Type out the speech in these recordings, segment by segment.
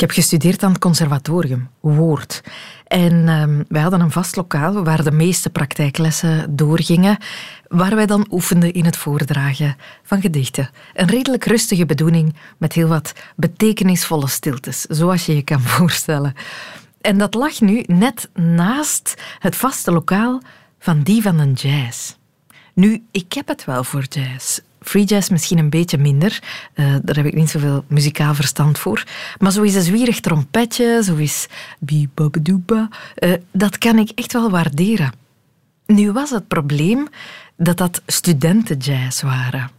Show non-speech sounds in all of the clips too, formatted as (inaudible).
Ik heb gestudeerd aan het conservatorium, woord. En um, wij hadden een vast lokaal waar de meeste praktijklessen doorgingen, waar wij dan oefenden in het voordragen van gedichten. Een redelijk rustige bedoeling met heel wat betekenisvolle stiltes, zoals je je kan (laughs) voorstellen. En dat lag nu net naast het vaste lokaal van die van een jazz. Nu, ik heb het wel voor jazz. Free jazz misschien een beetje minder. Uh, daar heb ik niet zoveel muzikaal verstand voor. Maar zo is een zwierig trompetje, zo is. Uh, dat kan ik echt wel waarderen. Nu was het probleem dat dat studentenjazz waren.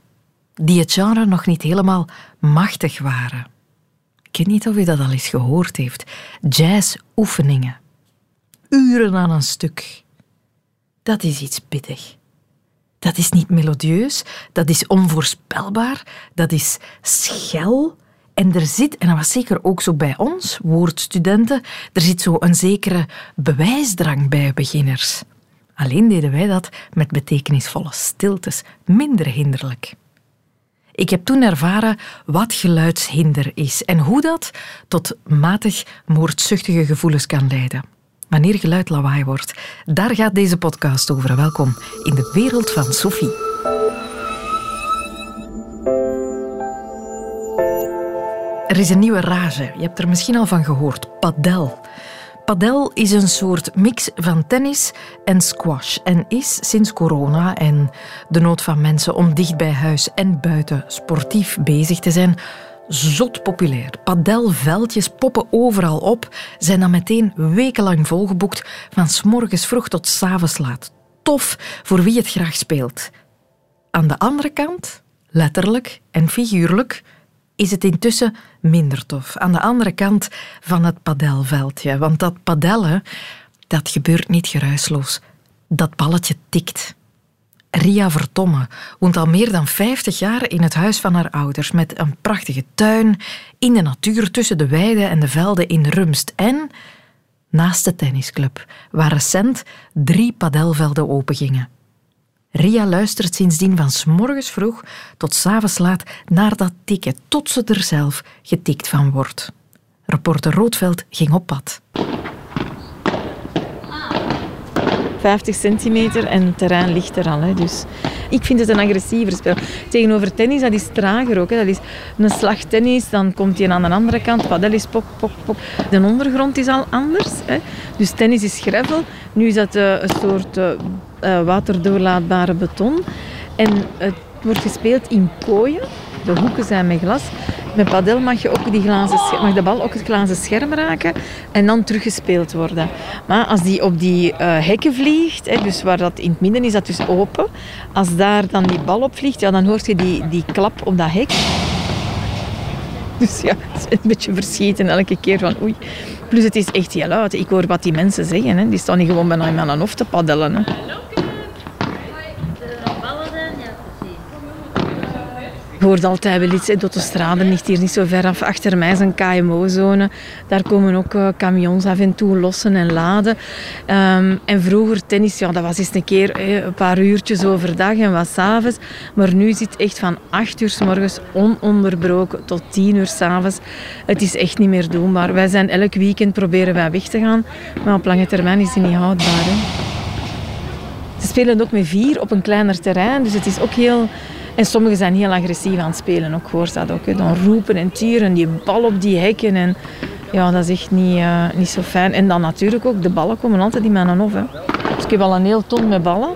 Die het genre nog niet helemaal machtig waren. Ik weet niet of u dat al eens gehoord heeft. Jazzoefeningen. Uren aan een stuk. Dat is iets pittig. Dat is niet melodieus, dat is onvoorspelbaar, dat is schel. En er zit, en dat was zeker ook zo bij ons, woordstudenten, er zit zo een zekere bewijsdrang bij beginners. Alleen deden wij dat met betekenisvolle stiltes, minder hinderlijk. Ik heb toen ervaren wat geluidshinder is en hoe dat tot matig moordzuchtige gevoelens kan leiden wanneer geluid lawaai wordt. Daar gaat deze podcast over. Welkom in de wereld van Sophie. Er is een nieuwe rage. Je hebt er misschien al van gehoord. Padel. Padel is een soort mix van tennis en squash en is sinds corona en de nood van mensen om dicht bij huis en buiten sportief bezig te zijn zot populair. Padelveldjes poppen overal op, zijn dan meteen wekenlang volgeboekt, van s morgens vroeg tot s avonds laat. Tof voor wie het graag speelt. Aan de andere kant, letterlijk en figuurlijk, is het intussen minder tof. Aan de andere kant van het padelveldje. Want dat padellen, dat gebeurt niet geruisloos. Dat balletje tikt. Ria Vertomme woont al meer dan 50 jaar in het huis van haar ouders met een prachtige tuin in de natuur tussen de weiden en de velden in Rumst en naast de tennisclub, waar recent drie padelvelden opengingen. Ria luistert sindsdien van s morgens vroeg tot s avonds laat naar dat tikken, tot ze er zelf getikt van wordt. Reporter Roodveld ging op pad. 50 centimeter en het terrein ligt er al. Hè. Dus ik vind het een agressiever spel. Tegenover tennis, dat is trager ook. Hè. Dat is een slag tennis, dan komt hij aan de andere kant. Padel is pop, pop, pop. De ondergrond is al anders. Hè. Dus tennis is gravel. Nu is dat uh, een soort uh, waterdoorlaatbare beton. En het wordt gespeeld in pooien. De hoeken zijn met glas. Met padel mag, je ook die glazen, mag de bal ook het glazen scherm raken en dan teruggespeeld worden. Maar als die op die uh, hekken vliegt, hè, dus waar dat in het midden is dat dus open, als daar dan die bal op vliegt, ja, dan hoort je die, die klap op dat hek. Dus ja, het is een beetje verschieten elke keer van oei. Plus het is echt heel luid. Ik hoor wat die mensen zeggen. Hè. Die staan niet gewoon bijna aan een hof te paddelen. Hè. Hoort altijd wel iets, de strade ligt hier niet zo ver af. Achter mij is een KMO-zone. Daar komen ook uh, af en toe lossen en laden. Um, en vroeger tennis, ja, dat was eens een keer eh, een paar uurtjes overdag en wat s'avonds. Maar nu zit echt van 8 uur s morgens ononderbroken tot 10 uur s'avonds. Het is echt niet meer doenbaar. Wij zijn elk weekend proberen wij weg te gaan. Maar op lange termijn is die niet houdbaar. Hè. Ze spelen ook met vier op een kleiner terrein. Dus het is ook heel en sommigen zijn heel agressief aan het spelen. Ook hoort dat ook. Dan roepen en tieren, die bal op die hekken. En ja, dat is echt niet, uh, niet zo fijn. En dan natuurlijk ook, de ballen komen altijd in mijn hof. Hè. Dus ik heb al een heel ton met ballen.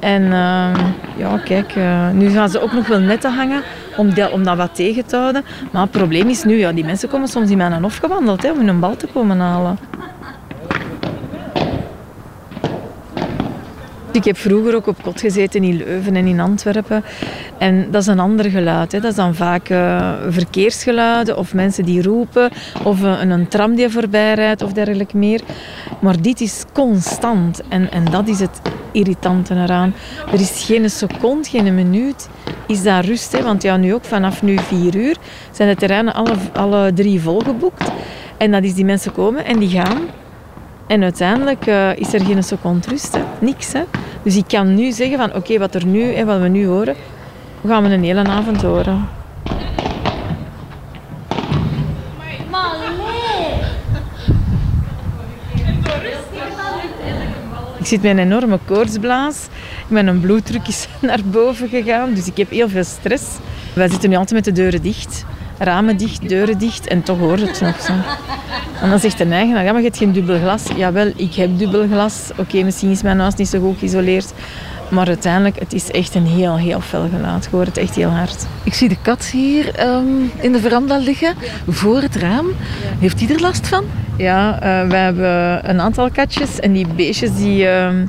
En uh, ja, kijk, uh, nu gaan ze ook nog wel netten hangen om, om dat wat tegen te houden. Maar het probleem is nu, ja, die mensen komen soms in mijn hof gewandeld hè, om een bal te komen halen. Ik heb vroeger ook op kot gezeten in Leuven en in Antwerpen. En dat is een ander geluid. Hè. Dat is dan vaak uh, verkeersgeluiden of mensen die roepen of een, een tram die voorbij rijdt of dergelijke meer. Maar dit is constant en, en dat is het irritante eraan. Er is geen seconde, geen minuut is daar rust. Hè. Want ja, nu ook vanaf nu vier uur zijn de terreinen alle, alle drie volgeboekt. En dat is die mensen komen en die gaan en uiteindelijk eh, is er geen seconde rust, niks. Hè. Dus ik kan nu zeggen van oké, wat er nu en wat we nu horen, gaan we een hele avond horen. Ik zit met een enorme koortsblaas. Mijn bloeddruk is (laughs) naar boven gegaan, dus ik heb heel veel stress. Wij zitten nu altijd met de deuren dicht. Ramen dicht, deuren dicht en toch hoort het nog zo. En dan zegt de eigenaar, ja maar je hebt geen dubbel glas. Jawel, ik heb dubbel glas. Oké, misschien is mijn huis niet zo goed geïsoleerd. Maar uiteindelijk, het is echt een heel, heel fel geluid. Ik hoor het echt heel hard. Ik zie de kat hier ehm, in de veranda liggen, voor het raam. Heeft die er last van? Ja, uh, we hebben een aantal katjes. En die beestjes die, ehm,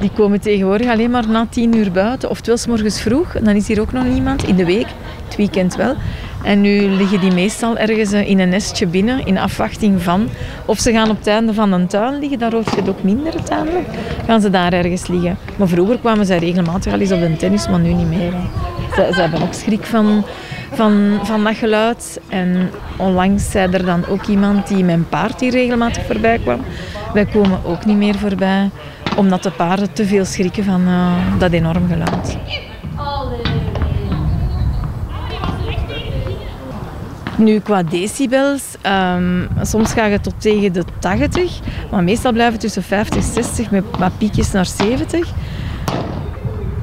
die komen tegenwoordig alleen maar na tien uur buiten. Oftewel s morgens vroeg, dan is hier ook nog niemand. In de week, het weekend wel. En nu liggen die meestal ergens eh, in een nestje binnen, in afwachting van. Of ze gaan op het einde van een tuin liggen, daar hoort je het ook minder uiteindelijk. Gaan ze daar ergens liggen. Maar vroeger kwamen ze regelmatig al eens op de tennis, maar nu niet meer. Ze, ze, hebben ook schrik van, van, van dat geluid. En onlangs zei er dan ook iemand die mijn paard hier regelmatig voorbij kwam. Wij komen ook niet meer voorbij, omdat de paarden te veel schrikken van uh, dat enorm geluid. Nu, qua decibels, um, soms ga je tot tegen de 80, maar meestal blijven tussen 50 en 60 met wat piekjes naar 70.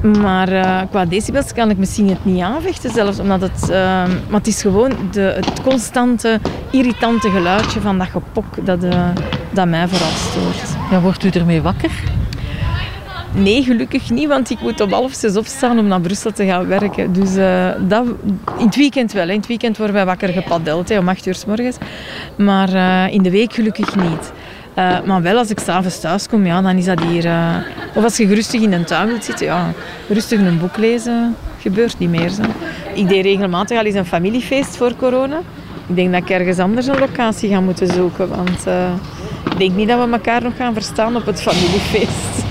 Maar uh, qua decibels kan ik misschien het niet aanvechten zelfs, omdat het, uh, maar het is gewoon de, het constante, irritante geluidje van dat gepok dat, uh, dat mij vooral stoort. Ja, wordt u ermee wakker? Nee, gelukkig niet, want ik moet om half zes opstaan om naar Brussel te gaan werken. Dus uh, dat, in het weekend wel. In het weekend worden wij wakker gepaddeld, hè, om acht uur s morgens. Maar uh, in de week gelukkig niet. Uh, maar wel als ik s'avonds thuis kom, ja, dan is dat hier... of als je gerustig in een tuin wilt zitten, ja, rustig een boek lezen, gebeurt niet meer. Zo. Ik deed regelmatig al eens een familiefeest voor corona. Ik denk dat ik ergens anders een locatie ga moeten zoeken, want ik denk niet dat we elkaar nog gaan verstaan op het familiefeest.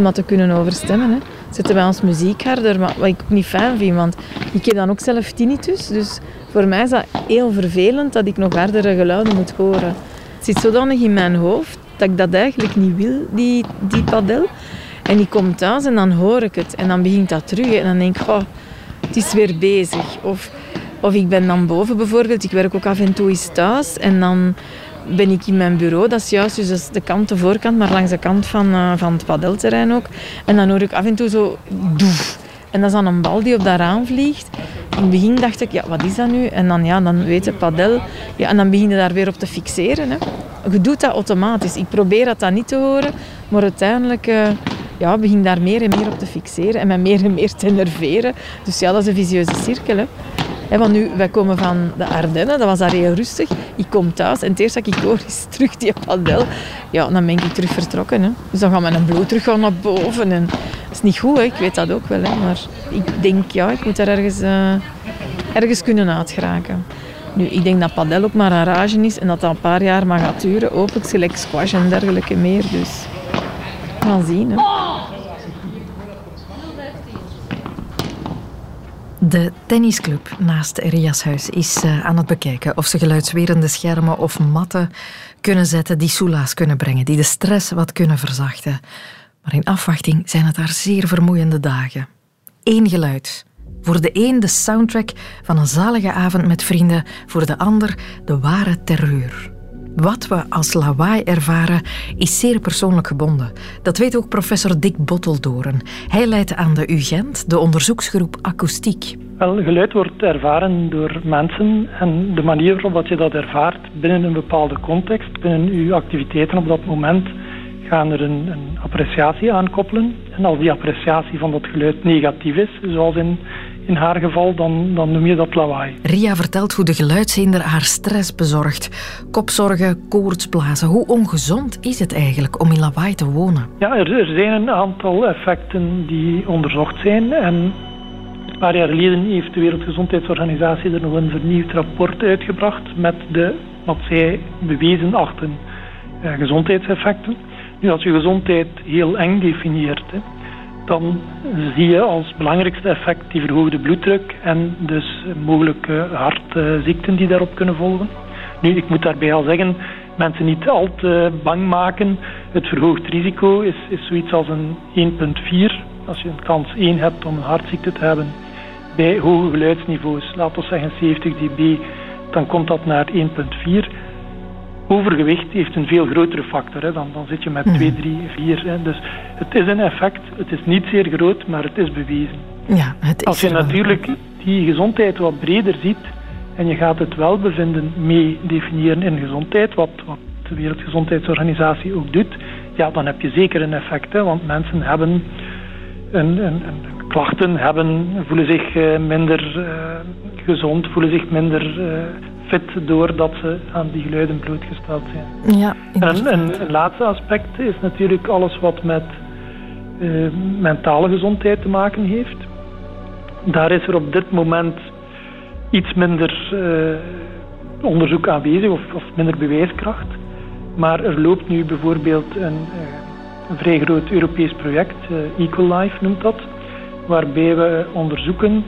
Om dat te kunnen overstemmen. Hè. Zetten wij ons muziek harder, maar wat ik ook niet fijn vind, want ik heb dan ook zelf tinnitus. Dus voor mij is dat heel vervelend dat ik nog hardere geluiden moet horen. Het zit zodanig in mijn hoofd dat ik dat eigenlijk niet wil, die, die padel. En ik kom thuis en dan hoor ik het. En dan begint dat terug. En dan denk ik, oh, het is weer bezig. Of, of ik ben dan boven bijvoorbeeld. Ik werk ook af en toe eens thuis. En dan ben ik in mijn bureau. Dat is juist dus de kant, de voorkant, maar langs de kant van, uh, van het padelterrein ook. En dan hoor ik af en toe zo doef. En dat is dan een bal die op dat raam vliegt. In het begin dacht ik, ja, wat is dat nu? En dan, ja, dan weet je, padel. Ja, en dan begin je daar weer op te fixeren. Hè. Je doet dat automatisch. Ik probeer dat dan niet te horen, maar uiteindelijk... Uh, ja, begin daar meer en meer op te fixeren en me meer en meer te nerveren. Dus ja, dat is een visieuze cirkel. Hè want nu, wij komen van de Ardennen, dat was daar heel rustig. Ik kom thuis en het eerste dat ik hoor is terug die padel. Ja, dan ben ik terug vertrokken. Hè. Dus dan gaat mijn bloed terug gaan naar boven. En dat is niet goed, ik weet dat ook wel. Maar ik denk, ja, ik moet daar ergens, uh, ergens kunnen uitgeraken. Nu, ik denk dat padel ook maar een rage is en dat dat een paar jaar maar gaat duren. Hopelijk gelijk squash en dergelijke meer. Dus gaan zien. De tennisclub naast Riashuis is uh, aan het bekijken of ze geluidswerende schermen of matten kunnen zetten die soelaas kunnen brengen, die de stress wat kunnen verzachten. Maar in afwachting zijn het daar zeer vermoeiende dagen. Eén geluid. Voor de een de soundtrack van een zalige avond met vrienden, voor de ander de ware terreur. Wat we als lawaai ervaren is zeer persoonlijk gebonden. Dat weet ook professor Dick Botteldoren. Hij leidt aan de UGent, de onderzoeksgroep Akoestiek. Wel, geluid wordt ervaren door mensen en de manier waarop je dat ervaart binnen een bepaalde context, binnen uw activiteiten op dat moment, gaan er een, een appreciatie aan koppelen. En als die appreciatie van dat geluid negatief is, zoals in in haar geval, dan, dan noem je dat lawaai. Ria vertelt hoe de geluidshinder haar stress bezorgt. Kopzorgen, koortsblazen. Hoe ongezond is het eigenlijk om in lawaai te wonen? Ja, er, er zijn een aantal effecten die onderzocht zijn. En een paar jaar geleden heeft de Wereldgezondheidsorganisatie er nog een vernieuwd rapport uitgebracht met de, wat zij bewezen achten, eh, gezondheidseffecten. Nu, als je gezondheid heel eng definieert, hè, dan zie je als belangrijkste effect die verhoogde bloeddruk en dus mogelijke hartziekten die daarop kunnen volgen. Nu, ik moet daarbij al zeggen, mensen niet al te bang maken. Het verhoogd risico is, is zoiets als een 1,4. Als je een kans 1 hebt om een hartziekte te hebben bij hoge geluidsniveaus, laten we zeggen 70 dB, dan komt dat naar 1,4. Overgewicht heeft een veel grotere factor. Hè. Dan, dan zit je met 2, 3, 4. Hè. Dus het is een effect. Het is niet zeer groot, maar het is bewezen. Ja, het is Als je natuurlijk die gezondheid wat breder ziet en je gaat het welbevinden mee definiëren in gezondheid, wat, wat de Wereldgezondheidsorganisatie ook doet, ja, dan heb je zeker een effect. Hè, want mensen hebben een, een, een klachten, hebben, voelen zich uh, minder uh, gezond, voelen zich minder uh, fit doordat ze aan die geluiden blootgesteld zijn. Ja, en een, een, laatste aspect is natuurlijk alles wat met mentale gezondheid te maken heeft. Daar is er op dit moment iets minder onderzoek aanwezig of, of minder bewijskracht. Maar er loopt nu bijvoorbeeld een, een vrij groot Europees project, Ecolife noemt dat, waarbij we onderzoeken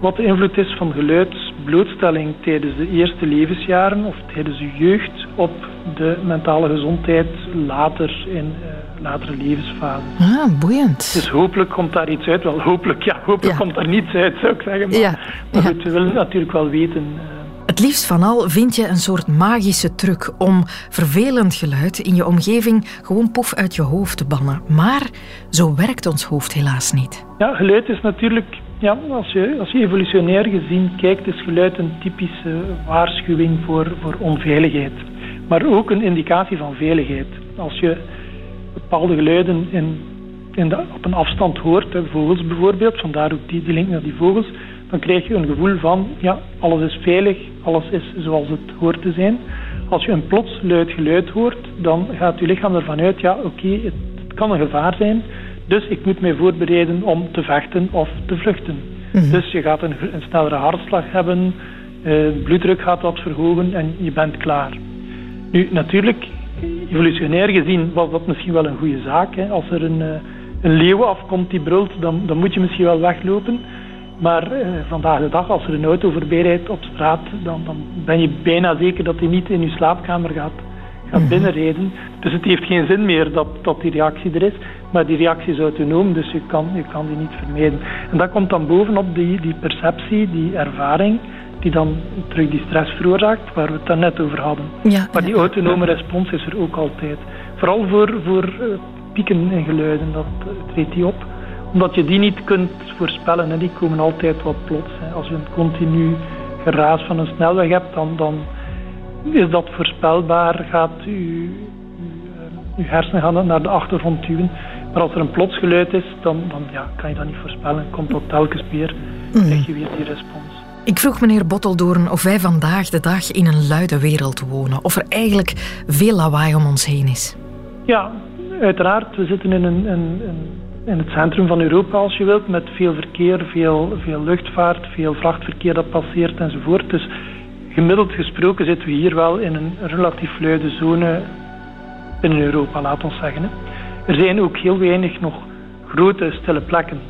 wat de invloed is van geluidsblootstelling tijdens de eerste levensjaren of tijdens de jeugd op de mentale gezondheid later in uh, latere levensfase. Ah, boeiend. Dus hopelijk komt daar iets uit. Wel, hopelijk, ja, hopelijk ja. komt daar niets uit, zou ik zeggen. Maar, ja. maar goed, we willen natuurlijk wel weten. Uh, het liefst van al vind je een soort magische truc om vervelend geluid in je omgeving gewoon poef uit je hoofd te bannen. Maar zo werkt ons hoofd helaas niet. Ja, geluid is natuurlijk, ja, als, je, als je evolutionair gezien kijkt, is geluid een typische waarschuwing voor, voor onveiligheid. Maar ook een indicatie van veiligheid. Als je bepaalde geluiden in, in de, op een afstand hoort, vogels bijvoorbeeld, vandaar ook die, die link naar die vogels, dan krijg je een gevoel van, ja, alles is veilig, alles is zoals het hoort te zijn. Als je een plots luid geluid hoort, dan gaat je lichaam ervan uit, ja, oké, okay, het, het, kan een gevaar zijn, dus ik moet mij voorbereiden om te vechten of te vluchten. Mm-hmm. Dus je gaat een, een snellere hartslag hebben, uh, bloeddruk gaat wat verhogen en je bent klaar. Nu, natuurlijk, evolutionair gezien was dat misschien wel een goede zaak. Hè. Als er een, uh, een leeuw afkomt die brult, dan, dan moet je misschien wel weglopen. Maar uh, vandaag de dag, als er een auto voorbij rijdt op straat, dan, dan ben je bijna zeker dat hij niet in je slaapkamer gaat, gaat mm-hmm. binnenrijden. Dus het heeft geen zin meer dat, dat die reactie er is. Maar die reactie is autonoom, dus je kan, je kan die niet vermijden. En dat komt dan bovenop die, die perceptie, die ervaring, die dan terug die stress veroorzaakt, waar we het daarnet over hadden. Ja, maar die autonome respons is er ook altijd. Vooral voor, voor uh, pieken in geluiden, dat treedt die op omdat je die niet kunt voorspellen. Hè. Die komen altijd wat plots. Hè. Als je een continu geraas van een snelweg hebt, dan, dan is dat voorspelbaar. Gaat je, je hersenen gaan naar de achtergrond duwen. Maar als er een plots geluid is, dan, dan ja, kan je dat niet voorspellen. Komt dat telkens weer, krijg je weer die respons. Ik vroeg meneer Botteldoorn of wij vandaag de dag in een luide wereld wonen. Of er eigenlijk veel lawaai om ons heen is. Ja, uiteraard. We zitten in een, een, een in het centrum van Europa, als je wilt, met veel verkeer, veel, veel luchtvaart, veel vrachtverkeer dat passeert enzovoort. Dus gemiddeld gesproken zitten we hier wel in een relatief luide zone binnen Europa, laat ons zeggen. Er zijn ook heel weinig nog grote stille plekken.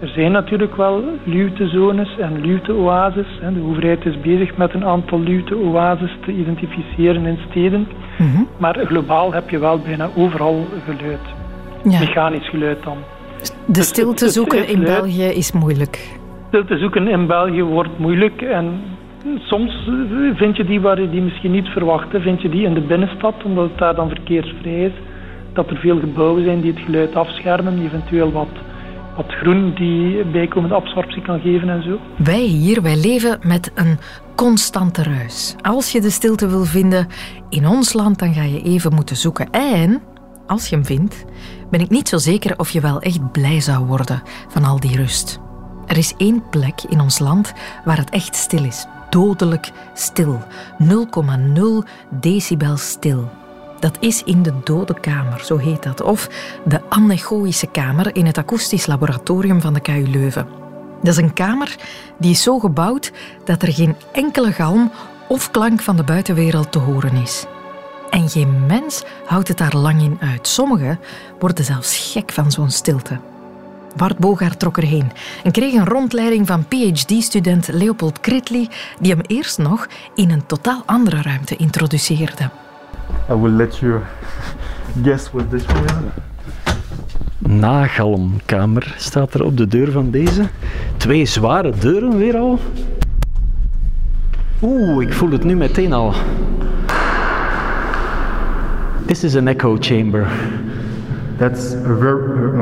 Er zijn natuurlijk wel luwtezones en luwteoases. De overheid is bezig met een aantal luwteoases te identificeren in steden. Mm-hmm. Maar globaal heb je wel bijna overal geluid ja. mechanisch geluid dan. De stilte zoeken in België is moeilijk. Stilte zoeken in België wordt moeilijk en soms vind je die waar je die misschien niet verwacht. Vind je die in de binnenstad, omdat het daar dan verkeersvrij is. Dat er veel gebouwen zijn die het geluid afschermen, eventueel wat, wat groen die bijkomende absorptie kan geven en zo. Wij hier, wij leven met een constante ruis. Als je de stilte wil vinden in ons land, dan ga je even moeten zoeken. En als je hem vindt, ben ik niet zo zeker of je wel echt blij zou worden van al die rust. Er is één plek in ons land waar het echt stil is. Dodelijk stil. 0,0 decibel stil. Dat is in de dode kamer, zo heet dat. Of de anechoïsche kamer in het akoestisch laboratorium van de KU Leuven. Dat is een kamer die is zo gebouwd dat er geen enkele galm of klank van de buitenwereld te horen is. En geen mens houdt het daar lang in uit. Sommigen worden zelfs gek van zo'n stilte. Bart Bogaert trok erheen en kreeg een rondleiding van PhD-student Leopold Kritli, die hem eerst nog in een totaal andere ruimte introduceerde. I will let you guess what this one is. Nagalmkamer staat er op de deur van deze. Twee zware deuren weer al. Oeh, ik voel het nu meteen al. This is an echo chamber. That's a very.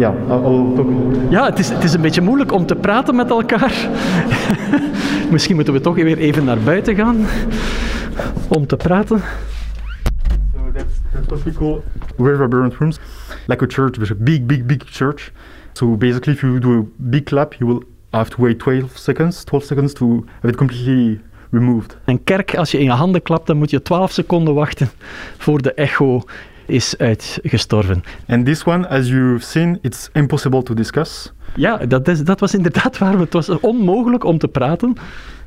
Yeah, I'll, talk. Ja, het is, het is een beetje moeilijk om te praten met elkaar. (laughs) Misschien moeten we toch weer even naar buiten gaan om te praten. So that's, that's what we call reverberant rooms, like a church, a big, big, big church. So basically, if you do a big clap, you will have to wait 12 seconds, 12 seconds to have it completely removed. Een kerk, als je in je handen klapt, dan moet je 12 seconden wachten voor de echo is uitgestorven. And this one, as you've seen, it's impossible to discuss. Ja, dat, is, dat was inderdaad waar. Het was onmogelijk om te praten.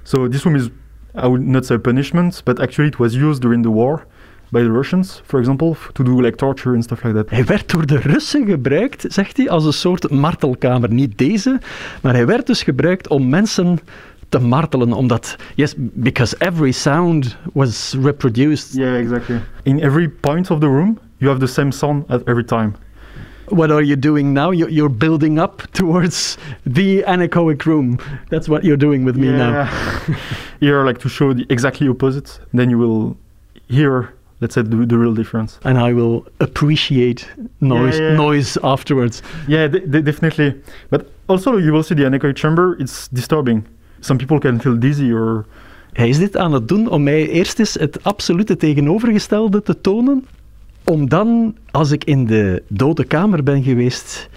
So this room is, I would not say punishment, but actually it was used during the war by the Russians, for example, to do like torture and stuff like that. Hij werd door de Russen gebruikt, zegt hij, als een soort martelkamer. Niet deze, maar hij werd dus gebruikt om mensen te martelen. Omdat, yes, because every sound was reproduced. Yeah, exactly. In every point of the room, you have the same sound at every time. What are you doing now? You- You're building up towards the anechoic room. That's what you're doing with me now. (laughs) Here, like to show the exactly opposite, then you will hear, let's say, the, the real difference. And I will appreciate noise, Yeah, yeah. noise afterwards. Yeah, de- de- definitely. But also, you will see the anechoic chamber. It's disturbing. Some people can feel dizzy or Hij is dit aan het doen om mij eerst eens het absolute tegenovergestelde te tonen, om dan, als ik in de dode kamer ben geweest,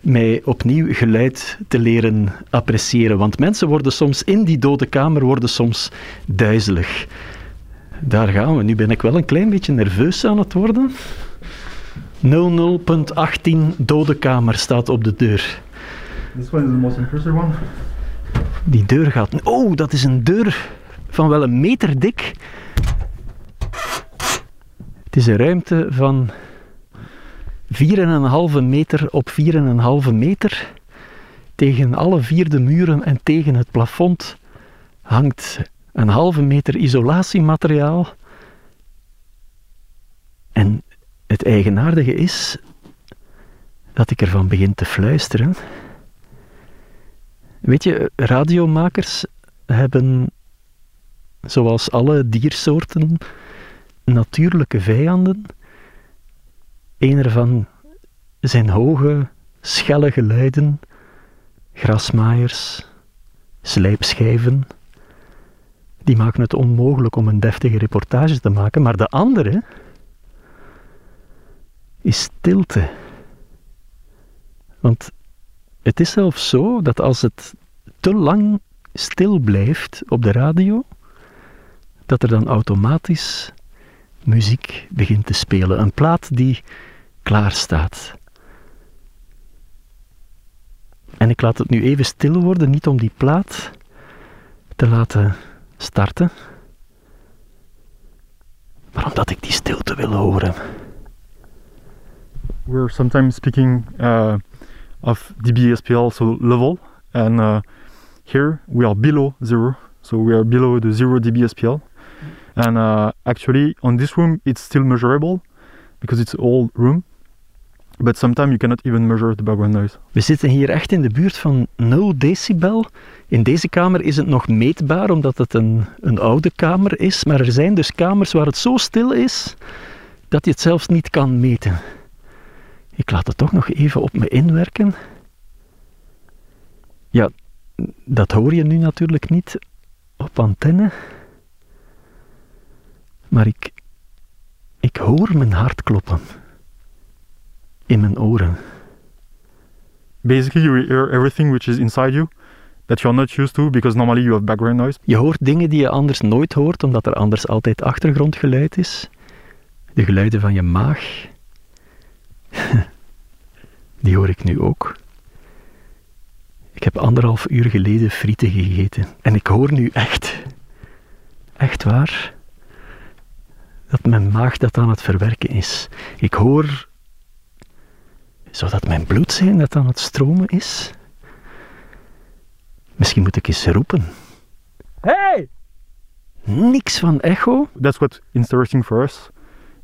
mij opnieuw geluid te leren appreciëren. Want mensen worden soms in die dode kamer worden soms duizelig. Daar gaan we. Nu ben ik wel een klein beetje nerveus aan het worden. 00.18 dode kamer staat op de deur. this one is the most impressive one. Die deur gaat. Oh, dat is een deur van wel een meter dik. Het is een ruimte van 4,5 meter op 4,5 meter. Tegen alle vier de muren en tegen het plafond hangt een halve meter isolatiemateriaal. En het eigenaardige is dat ik ervan begin te fluisteren. Weet je, radiomakers hebben, zoals alle diersoorten, natuurlijke vijanden. Een ervan zijn hoge, schelle geluiden, grasmaaiers, slijpschijven. Die maken het onmogelijk om een deftige reportage te maken. Maar de andere is stilte. Want het is zelfs zo dat als het te lang stil blijft op de radio, dat er dan automatisch muziek begint te spelen. Een plaat die klaar staat. En ik laat het nu even stil worden, niet om die plaat te laten starten, maar omdat ik die stilte wil horen. We're sometimes speaking uh, of dBSPL, so level, and uh, here we are below zero, so we are below the zero dBSPL. And uh, actually, on this room, it's still measurable because it's old room, but sometimes you cannot even measure the background noise. We zitten hier echt in de buurt van 0 decibel. In deze kamer is het nog meetbaar omdat het een, een oude kamer is. Maar er zijn dus kamers waar het zo stil is dat je het zelfs niet kan meten. Ik laat het toch nog even op me inwerken. Ja, dat hoor je nu natuurlijk niet op antenne. Maar ik, ik hoor mijn hart kloppen. In mijn oren. Basically, you hear everything which is inside you that you're not used to because normally you have background noise. Je hoort dingen die je anders nooit hoort, omdat er anders altijd achtergrondgeluid is. De geluiden van je maag. (laughs) Die hoor ik nu ook. Ik heb anderhalf uur geleden frieten gegeten. En ik hoor nu echt, echt waar, dat mijn maag dat aan het verwerken is. Ik hoor, zodat mijn bloedzijn dat aan het stromen is. Misschien moet ik eens roepen. Hey! Niks van echo. That's what's interesting for us,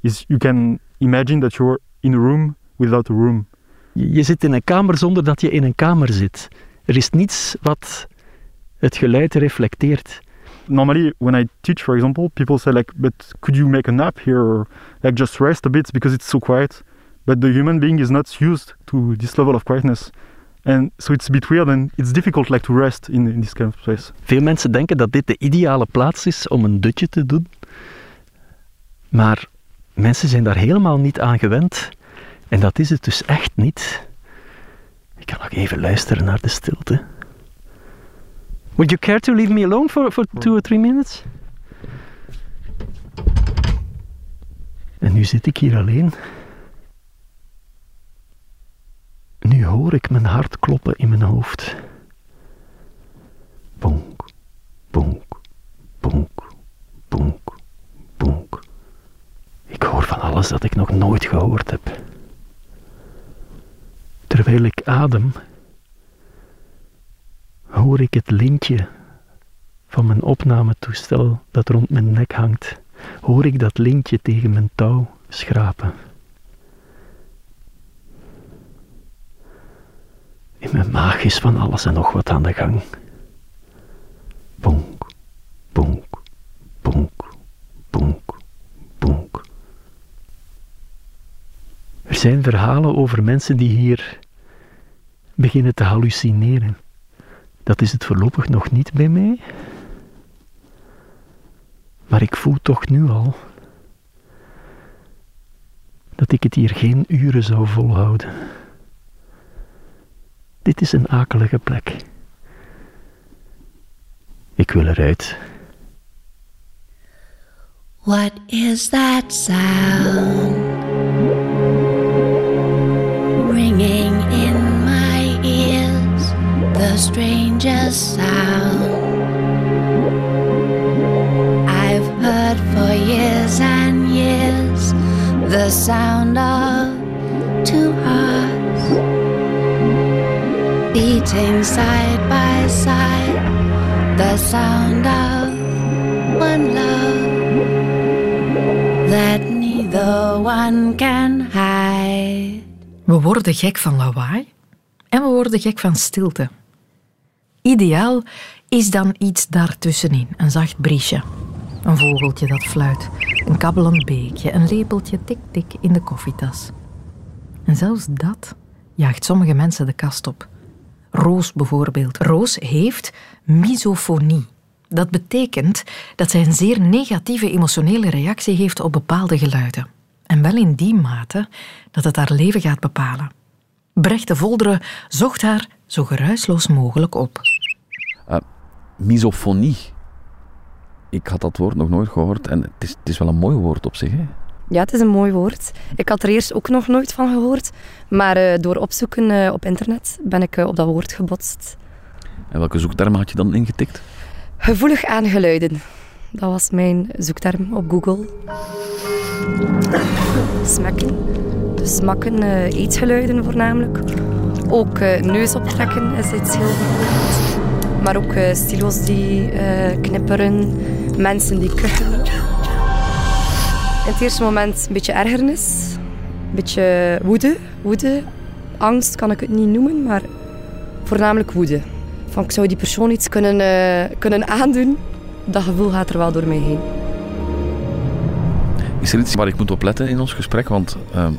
is you can imagine that you're in a room without a room. Je zit in een kamer zonder dat je in een kamer zit. Er is niets wat het geluid reflecteert. normally when I teach, for example, people say like, "But could you make a nap here, or like just rest a bit because it's so quiet?" But the human being is not used to this level of quietness, and so it's a bit weird and it's difficult like to rest in, in this kind of place. Veel mensen denken dat dit de ideale plaats is om een dutje te doen. Maar mensen zijn daar helemaal niet aan gewend. En dat is het dus echt niet. Ik kan nog even luisteren naar de stilte. Would you care to leave me alone for, for two or three minutes? En nu zit ik hier alleen. Nu hoor ik mijn hart kloppen in mijn hoofd. Bonk, bonk, bonk, bonk. Ik hoor van alles dat ik nog nooit gehoord heb. Terwijl ik adem, hoor ik het lintje van mijn opnametoestel dat rond mijn nek hangt. Hoor ik dat lintje tegen mijn touw schrapen. In mijn maag is van alles en nog wat aan de gang. Bonk, bonk, bonk, bonk, bonk. Er zijn verhalen over mensen die hier beginnen te hallucineren. Dat is het voorlopig nog niet bij mij. Maar ik voel toch nu al dat ik het hier geen uren zou volhouden. Dit is een akelige plek. Ik wil eruit. What is that sound strangest sound I've heard for years and years. The sound of two hearts beating side by side. The sound of one love that neither one can hide. We worden gek van lawaai en we worden gek van stilte. Ideaal is dan iets daartussenin, een zacht briesje. Een vogeltje dat fluit, een kabbelend beekje, een lepeltje tik-tik in de koffietas. En zelfs dat jaagt sommige mensen de kast op. Roos bijvoorbeeld. Roos heeft misofonie. Dat betekent dat zij een zeer negatieve emotionele reactie heeft op bepaalde geluiden. En wel in die mate dat het haar leven gaat bepalen. Brecht de Volderen zocht haar zo geruisloos mogelijk op. Misofonie. Ik had dat woord nog nooit gehoord en het is, het is wel een mooi woord op zich. Hè? Ja, het is een mooi woord. Ik had er eerst ook nog nooit van gehoord. Maar eh, door opzoeken eh, op internet ben ik op dat woord gebotst. En welke zoektermen had je dan ingetikt? Gevoelig aan geluiden. Dat was mijn zoekterm op Google. Smakken. Dus smakken, eh, eetgeluiden voornamelijk. Ook eh, neus optrekken is iets heel. Maar ook eh, stilo's die eh, knipperen, mensen die kuchen. In het eerste moment een beetje ergernis, een beetje woede. woede. Angst kan ik het niet noemen, maar voornamelijk woede. Van, ik zou die persoon iets kunnen, kunnen aandoen. Dat gevoel gaat er wel door mij heen. Is er iets waar ik moet op letten in ons gesprek? Want ehm,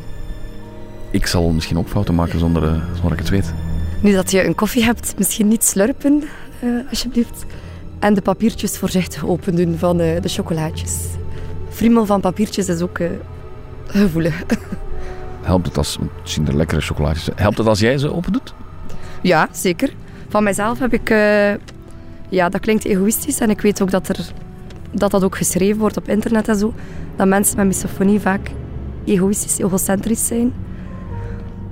ik zal misschien ook fouten maken zonder, eh, zonder ik het weet. Nu dat je een koffie hebt, misschien niet slurpen, eh, alsjeblieft. En de papiertjes voorzichtig open doen van eh, de chocolaatjes. Friemel van papiertjes is ook gevoelig. (laughs) Helpt het als, misschien de lekkere chocolaatjes, helpt het als jij ze open doet? ja, zeker. Van mijzelf heb ik... ja, dat klinkt egoïstisch. En ik weet ook dat, er, dat dat ook geschreven wordt op internet en zo. Dat mensen met misofonie vaak egoïstisch, egocentrisch zijn.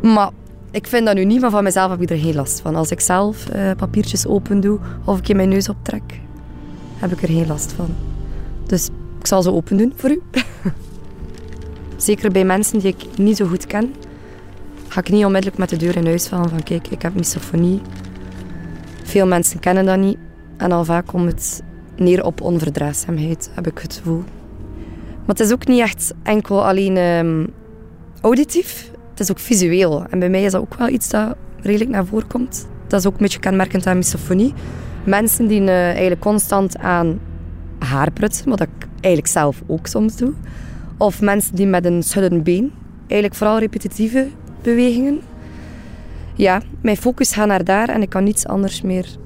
Maar ik vind dat nu niet, van mezelf heb ik er geen last van. Als ik zelf eh, papiertjes open doe of ik in mijn neus optrek, heb ik er geen last van. Dus ik zal ze open doen voor u. (laughs) Zeker bij mensen die ik niet zo goed ken, ga ik niet onmiddellijk met de deur in huis vallen van kijk, ik heb misofonie. Veel mensen kennen dat niet en al vaak komt het neer op onverdraagzaamheid, heb ik het gevoel. Maar het is ook niet echt enkel alleen ehm, auditief, het is ook visueel. En bij mij is dat ook wel iets dat redelijk naar voren komt. Dat is ook een beetje kenmerkend aan misofonie. Mensen die eh, eigenlijk constant aan haar prutsen, wat ik eigenlijk zelf ook soms doe. Of mensen die met een schuddend been, eigenlijk vooral repetitieve bewegingen. Ja, mijn focus gaat naar daar en ik kan niets anders meer...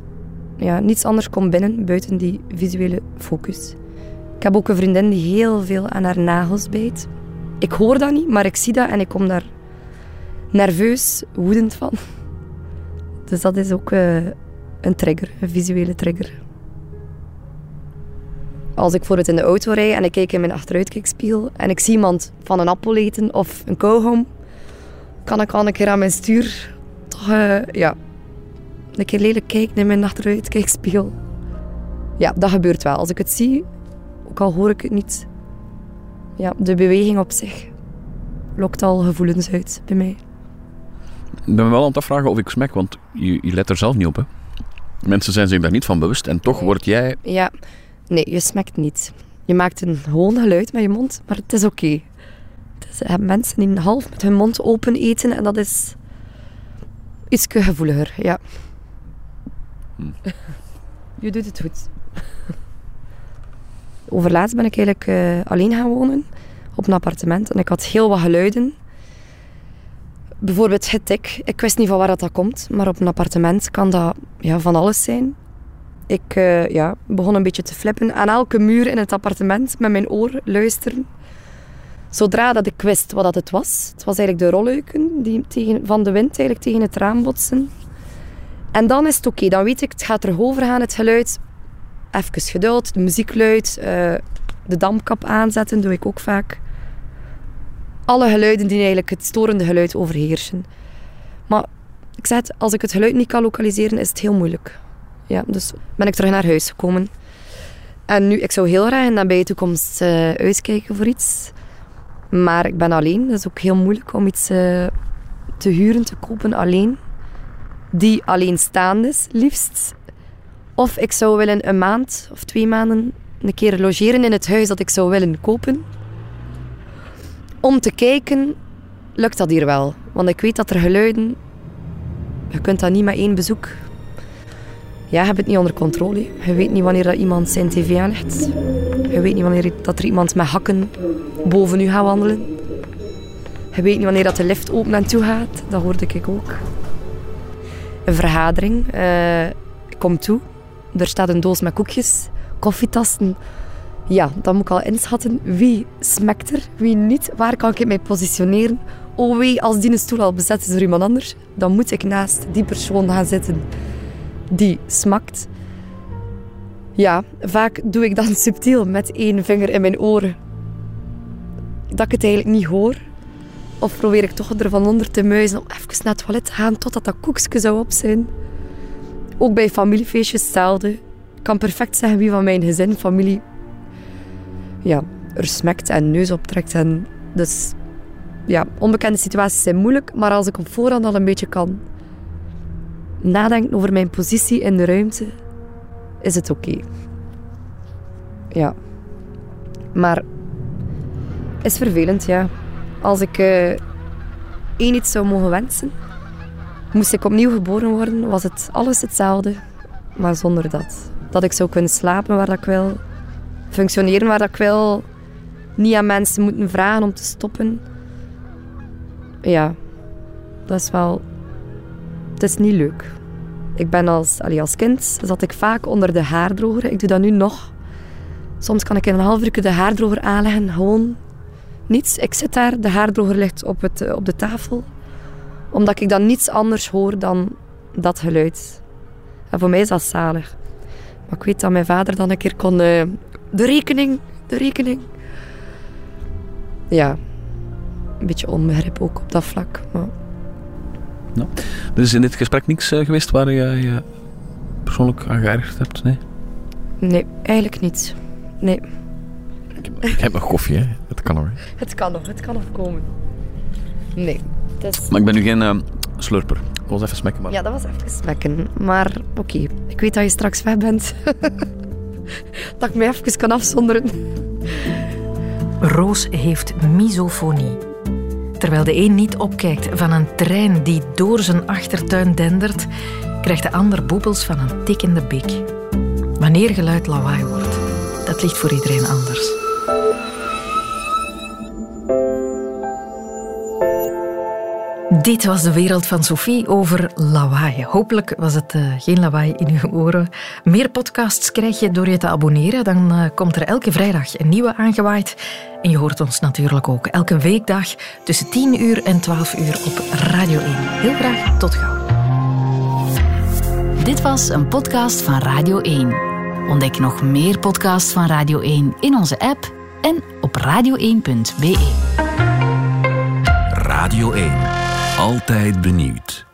Ja, niets anders komt binnen buiten die visuele focus. Ik heb ook een vriendin die heel veel aan haar nagels bijt. Ik hoor dat niet, maar ik zie dat en ik kom daar nerveus, woedend van. Dus dat is ook eh, een trigger, een visuele trigger. Als ik voor het in de auto rijd en ik kijk in mijn achteruitkijkspiegel en ik zie iemand van een appel eten of een kauwgom, kan ik al een keer aan mijn stuur toch eh, ja, een keer lelijk kijken in mijn achteruitkijkspiegel. Ja, dat gebeurt wel. Als ik het zie, ook al hoor ik het niet, ja, de beweging op zich lokt al gevoelens uit bij mij. Ik ben me wel aan het afvragen of ik smek, want je, je let er zelf niet op. Hè? Mensen zijn zich daar niet van bewust en toch word jij... Ja, nee, je smekt niet. Je maakt een gewoon geluid met je mond, maar het is oké. Dus hebt mensen die half met hun mond open eten en dat is iets gevoeliger, ja. (laughs) Je doet het goed. (laughs) Overlaatst ben ik eigenlijk eh, alleen gaan wonen op een appartement en ik had heel wat geluiden. Bijvoorbeeld getik. Ik wist niet van waar dat, komt, maar op een appartement kan dat ja, van alles zijn. Ik eh, ja, begon een beetje te flippen aan elke muur in het appartement met mijn oor luisteren. Zodra dat ik wist wat dat het was, het was eigenlijk de rolluiken die tegen, van de wind eigenlijk tegen het raam botsen. En dan is het oké, dan weet ik, het gaat erover gaan, het geluid. Even geduld, de muziek luid, eh, de dampkap aanzetten, doe ik ook vaak. Alle geluiden die eigenlijk het storende geluid overheersen. Maar ik als ik het geluid niet kan lokaliseren, is het heel moeilijk. Ja, dus ben ik terug naar huis gekomen. En nu, ik zou heel graag in de nabije toekomst eh, uitkijken voor iets. Maar ik ben alleen, dat is ook heel moeilijk om iets eh, te huren, te kopen alleen. Die alleenstaand is, liefst. Of ik zou willen een maand of twee maanden een keer logeren in het huis dat ik zou willen kopen. Om te kijken, lukt dat hier wel. Want ik weet dat er geluiden... Je kunt dat niet met één bezoek. Ja, je hebt het niet onder controle. Je weet niet wanneer dat iemand zijn tv aanlegt. Je weet niet wanneer dat er iemand met hakken boven u gaat wandelen. Je weet niet wanneer dat de lift open en toe gaat. Dat hoorde ik ook. Een vergadering. eh ik kom toe. Er staat een doos met koekjes, koffietassen. Ja, dan moet ik al inschatten wie smekt er, wie niet. Waar kan ik mij positioneren? Oh wee, als die een stoel al bezet is door iemand anders, dan moet ik naast die persoon gaan zitten die smakt. Ja, vaak doe ik dan (laughs) subtiel met één vinger in mijn oren. Dat ik het eigenlijk niet hoor. Of probeer ik toch ervan onder te muizen om even naar het toilet te gaan totdat dat koekje zou op zijn. Ook bij familiefeestjes hetzelfde. Ik kan perfect zeggen wie van mijn gezin, familie, ja, er smekt en neus optrekt. En dus ja, onbekende situaties zijn moeilijk, maar als ik op voorhand al een beetje kan nadenken over mijn positie in de ruimte, is het oké. Ja. Maar is vervelend, ja. Als ik eh, één iets zou mogen wensen, moest ik opnieuw geboren worden, was het alles hetzelfde, maar zonder dat. Dat ik zou kunnen slapen waar ik wil, functioneren waar ik wil, niet aan mensen moeten vragen om te stoppen. Ja, dat is wel... Het is niet leuk. Ik ben als, allee, als kind zat ik vaak onder de haardroger. Ik doe dat nu nog. Soms kan ik in een half uur de haardroger aanleggen. Gewoon niets. Ik zit daar, de haardroger ligt op, het, eh, op de tafel. Omdat ik dan niets anders hoor dan dat geluid. En voor mij is dat zalig. Maar ik weet dat mijn vader dan een keer kon... eh, de rekening, de rekening. Ja, een beetje onbegrip ook op dat vlak. Maar er is in dit gesprek niks eh, geweest waar je je persoonlijk aan geërgerd hebt, nee? nee, eigenlijk niet. Nee. Ik heb nog koffie, hè. Dat kan hoor. Het kan nog, het kan nog komen. Nee. Het is... Maar ik ben nu geen eh, slurper. Ik was even smekken, maar... Ja, dat was even smekken. Maar oké, ik weet dat je straks weg bent. (laughs) dat ik mij even kan afzonderen. Roos heeft misofonie. Terwijl de een niet opkijkt van een trein die door zijn achtertuin dendert, krijgt de ander boebels van een tikkende bik. Wanneer geluid lawaai wordt, dat ligt voor iedereen anders. Dit was de wereld van Sophie over lawaai. Hopelijk was het uh, geen lawaai in uw oren. Meer podcasts krijg je door je te abonneren. Dan uh, komt er elke vrijdag een nieuwe aangewaaid. En je hoort ons natuurlijk ook elke weekdag tussen 10 uur en 12 uur op Radio 1. Heel graag tot gauw. Dit was een podcast van Radio 1. Ontdek nog meer podcasts van Radio 1 in onze app en op radio1.be. Radio 1. Altijd benieuwd.